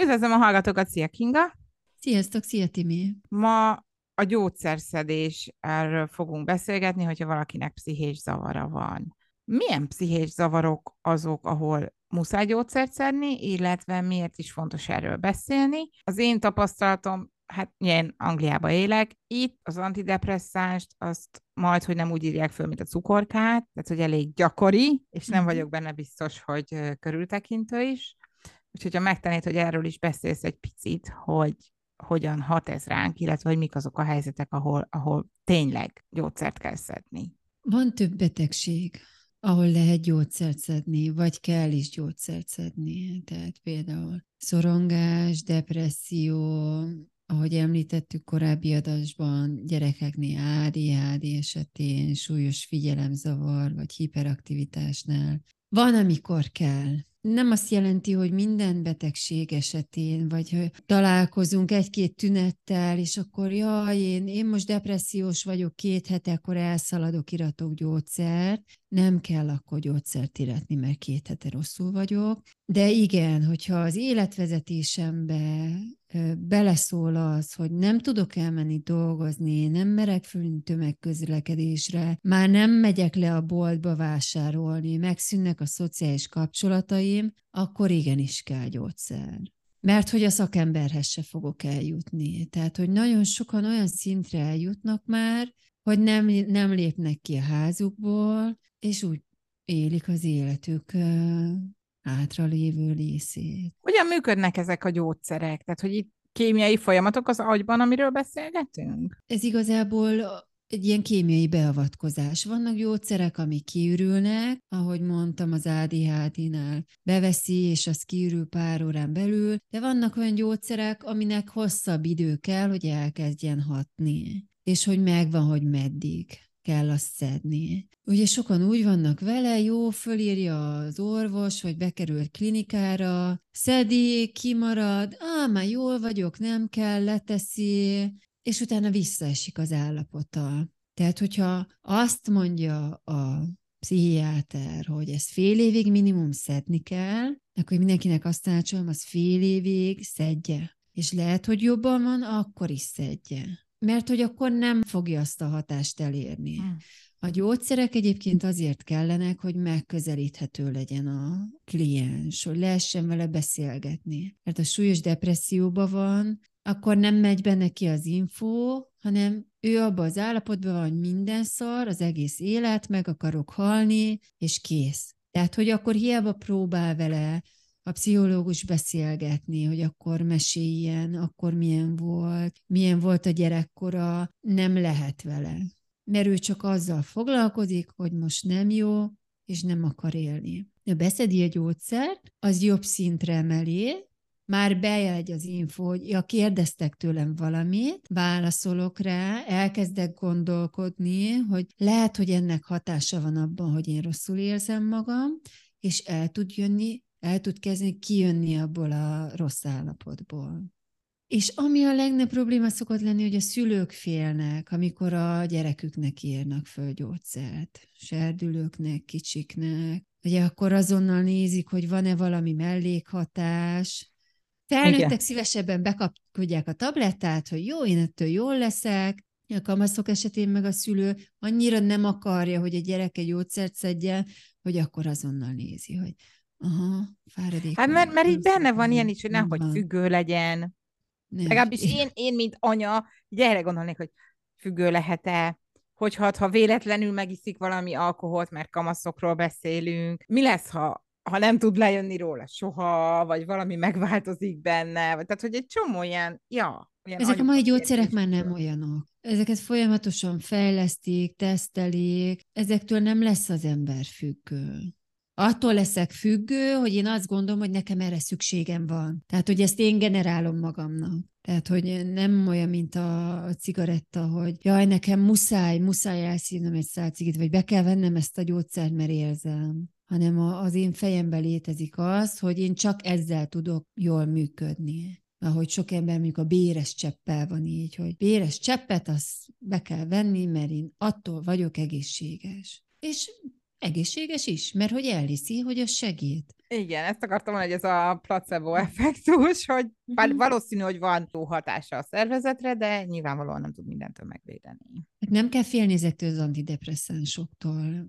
Üdvözlöm a hallgatókat, szia Kinga! Sziasztok, szia Timi! Ma a gyógyszerszedés erről fogunk beszélgetni, hogyha valakinek pszichés zavara van. Milyen pszichés zavarok azok, ahol muszáj gyógyszert szedni, illetve miért is fontos erről beszélni? Az én tapasztalatom, hát én Angliába élek, itt az antidepresszánst azt majd, hogy nem úgy írják föl, mint a cukorkát, tehát hogy elég gyakori, és nem mhm. vagyok benne biztos, hogy körültekintő is. Úgyhogy ha megtennéd, hogy erről is beszélsz egy picit, hogy hogyan hat ez ránk, illetve hogy mik azok a helyzetek, ahol, ahol tényleg gyógyszert kell szedni. Van több betegség, ahol lehet gyógyszert szedni, vagy kell is gyógyszert szedni. Tehát például szorongás, depresszió, ahogy említettük korábbi adásban, gyerekeknél ADHD esetén, súlyos figyelemzavar, vagy hiperaktivitásnál. Van, amikor kell nem azt jelenti, hogy minden betegség esetén, vagy hogy találkozunk egy-két tünettel, és akkor jaj, én, én most depressziós vagyok két hete, akkor elszaladok, iratok gyógyszert. Nem kell akkor gyógyszert iratni, mert két hete rosszul vagyok. De igen, hogyha az életvezetésembe beleszól az, hogy nem tudok elmenni dolgozni, nem merek fölni tömegközlekedésre, már nem megyek le a boltba vásárolni, megszűnnek a szociális kapcsolataim, akkor igenis kell gyógyszer. Mert hogy a szakemberhez se fogok eljutni. Tehát, hogy nagyon sokan olyan szintre eljutnak már, hogy nem, nem lépnek ki a házukból, és úgy élik az életük lévő részét. Hogyan működnek ezek a gyógyszerek? Tehát, hogy itt kémiai folyamatok az agyban, amiről beszélgetünk? Ez igazából egy ilyen kémiai beavatkozás. Vannak gyógyszerek, amik kiürülnek, ahogy mondtam az ADHD-nál, beveszi, és az kiürül pár órán belül, de vannak olyan gyógyszerek, aminek hosszabb idő kell, hogy elkezdjen hatni, és hogy megvan, hogy meddig kell azt szedni. Ugye sokan úgy vannak vele, jó, fölírja az orvos, hogy bekerült klinikára, szedi, kimarad, á, már jól vagyok, nem kell, leteszi, és utána visszaesik az állapota. Tehát, hogyha azt mondja a pszichiáter, hogy ezt fél évig minimum szedni kell, akkor mindenkinek azt tanácsolom, az fél évig szedje. És lehet, hogy jobban van, akkor is szedje mert hogy akkor nem fogja azt a hatást elérni. Hmm. A gyógyszerek egyébként azért kellenek, hogy megközelíthető legyen a kliens, hogy lehessen vele beszélgetni. Mert a súlyos depresszióban van, akkor nem megy be neki az info, hanem ő abban az állapotban van, hogy minden szar, az egész élet, meg akarok halni, és kész. Tehát, hogy akkor hiába próbál vele a pszichológus beszélgetni, hogy akkor meséljen, akkor milyen volt, milyen volt a gyerekkora, nem lehet vele. Mert ő csak azzal foglalkozik, hogy most nem jó, és nem akar élni. Ha beszedi a gyógyszert, az jobb szintre emeli, már bejegy az info, hogy ja, kérdeztek tőlem valamit, válaszolok rá, elkezdek gondolkodni, hogy lehet, hogy ennek hatása van abban, hogy én rosszul érzem magam, és el tud jönni el tud kezdeni kijönni abból a rossz állapotból. És ami a legnagyobb probléma szokott lenni, hogy a szülők félnek, amikor a gyereküknek írnak föl gyógyszert, serdülőknek, kicsiknek, ugye akkor azonnal nézik, hogy van-e valami mellékhatás. Felnőttek Igen. szívesebben bekapkodják a tablettát, hogy jó, én ettől jól leszek, a kamaszok esetén meg a szülő annyira nem akarja, hogy a gyerek egy gyógyszert szedjen, hogy akkor azonnal nézi, hogy Aha, fáradék. Hát mert, mert így benne van ilyen is, hogy nehogy függő legyen. Nem. Legalábbis én, én, mint anya, gyere gondolnék, hogy függő lehet-e, hogyha ha véletlenül megiszik valami alkoholt, mert kamaszokról beszélünk, mi lesz, ha, ha nem tud lejönni róla soha, vagy valami megváltozik benne, vagy, tehát hogy egy csomó ilyen, ja. Ilyen Ezek a mai gyógyszerek már nem olyanok. Ezeket folyamatosan fejlesztik, tesztelik, ezektől nem lesz az ember függő attól leszek függő, hogy én azt gondolom, hogy nekem erre szükségem van. Tehát, hogy ezt én generálom magamnak. Tehát, hogy nem olyan, mint a, cigaretta, hogy jaj, nekem muszáj, muszáj elszívnom egy szál cigit, vagy be kell vennem ezt a gyógyszert, mert érzem hanem az én fejemben létezik az, hogy én csak ezzel tudok jól működni. Ahogy sok ember mondjuk a béres cseppel van így, hogy béres cseppet azt be kell venni, mert én attól vagyok egészséges. És egészséges is, mert hogy elhiszi, hogy az segít. Igen, ezt akartam mondani, hogy ez a placebo effektus, hogy bár valószínű, hogy van hatása a szervezetre, de nyilvánvalóan nem tud mindentől megvédeni. Hát nem kell félni ezektől az antidepresszánsoktól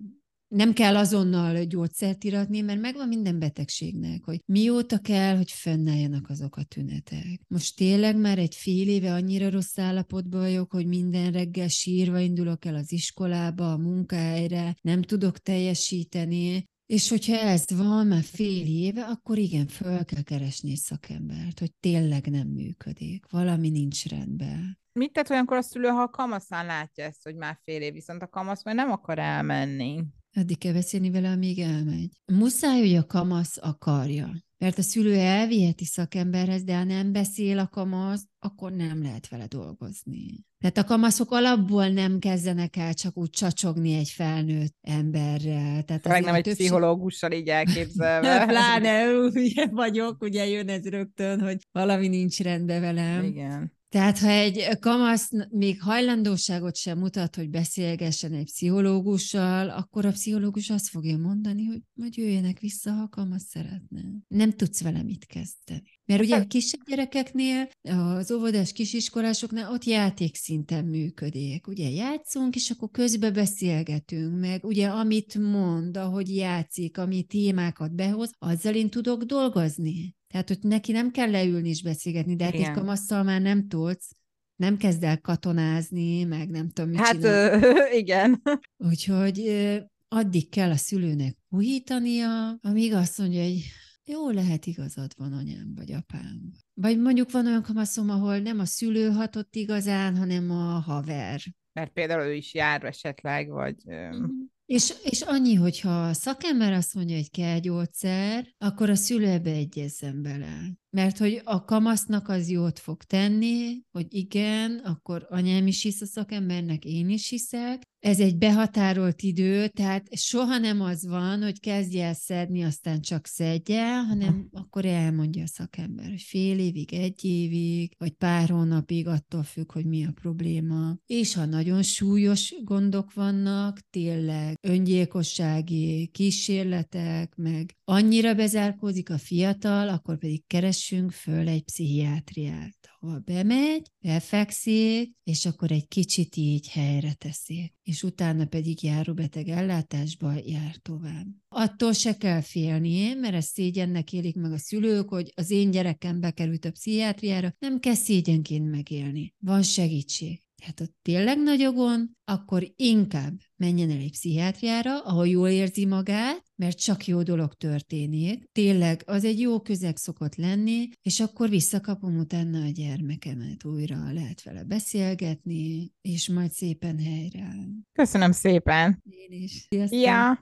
nem kell azonnal gyógyszert iratni, mert megvan minden betegségnek, hogy mióta kell, hogy fennálljanak azok a tünetek. Most tényleg már egy fél éve annyira rossz állapotban vagyok, hogy minden reggel sírva indulok el az iskolába, a munkahelyre, nem tudok teljesíteni, és hogyha ez van már fél éve, akkor igen, föl kell keresni egy szakembert, hogy tényleg nem működik, valami nincs rendben. Mit tett olyankor a szülő, ha a kamaszán látja ezt, hogy már fél év, viszont a kamasz majd nem akar elmenni? Addig kell beszélni vele, amíg elmegy. Muszáj, hogy a kamasz akarja. Mert a szülő elviheti szakemberhez, de ha nem beszél a kamasz, akkor nem lehet vele dolgozni. Tehát a kamaszok alapból nem kezdenek el csak úgy csacsogni egy felnőtt emberrel. Tehát Meg nem egy többség... pszichológussal így elképzelve. Pláne ugye vagyok, ugye jön ez rögtön, hogy valami nincs rendben velem. Igen. Tehát, ha egy kamasz még hajlandóságot sem mutat, hogy beszélgessen egy pszichológussal, akkor a pszichológus azt fogja mondani, hogy majd jöjjenek vissza, ha a kamasz szeretne. Nem tudsz vele mit kezdeni. Mert ugye a kisebb gyerekeknél, az óvodás kisiskolásoknál ott játékszinten működik. Ugye játszunk, és akkor közbe beszélgetünk, meg ugye amit mond, ahogy játszik, ami témákat behoz, azzal én tudok dolgozni. Tehát, hogy neki nem kell leülni és beszélgetni, de hát egy kamasszal már nem tudsz, nem kezd el katonázni, meg nem tudom, mit Hát ö, igen. Úgyhogy ö, addig kell a szülőnek puhítania, amíg azt mondja, hogy jó, lehet igazad van anyám vagy apám. Vagy mondjuk van olyan kamaszom, ahol nem a szülő hatott igazán, hanem a haver. Mert például ő is jár esetleg, vagy... Uh-huh. És, és annyi, hogyha a szakember azt mondja, hogy kell gyógyszer, akkor a szülő ebbe egyezzen bele. Mert hogy a kamasznak az jót fog tenni, hogy igen, akkor anyám is hisz a szakembernek, én is hiszek. Ez egy behatárolt idő, tehát soha nem az van, hogy kezdje el szedni, aztán csak szedje, hanem akkor elmondja a szakember, hogy fél évig, egy évig, vagy pár hónapig, attól függ, hogy mi a probléma. És ha nagyon súlyos gondok vannak, tényleg öngyilkossági kísérletek, meg annyira bezárkózik a fiatal, akkor pedig keres keressünk föl egy pszichiátriát, ahol bemegy, befekszik, és akkor egy kicsit így helyre teszi, és utána pedig járóbeteg ellátásba jár tovább. Attól se kell félni, mert ezt szégyennek élik meg a szülők, hogy az én gyerekem bekerült a pszichiátriára, nem kell szégyenként megélni. Van segítség. Tehát ha tényleg nagy a gond, akkor inkább menjen el egy pszichiátriára, ahol jól érzi magát, mert csak jó dolog történik. Tényleg, az egy jó közeg szokott lenni, és akkor visszakapom utána a gyermekemet, újra lehet vele beszélgetni, és majd szépen helyre. Köszönöm szépen! Én is. Sziasztok! Ja.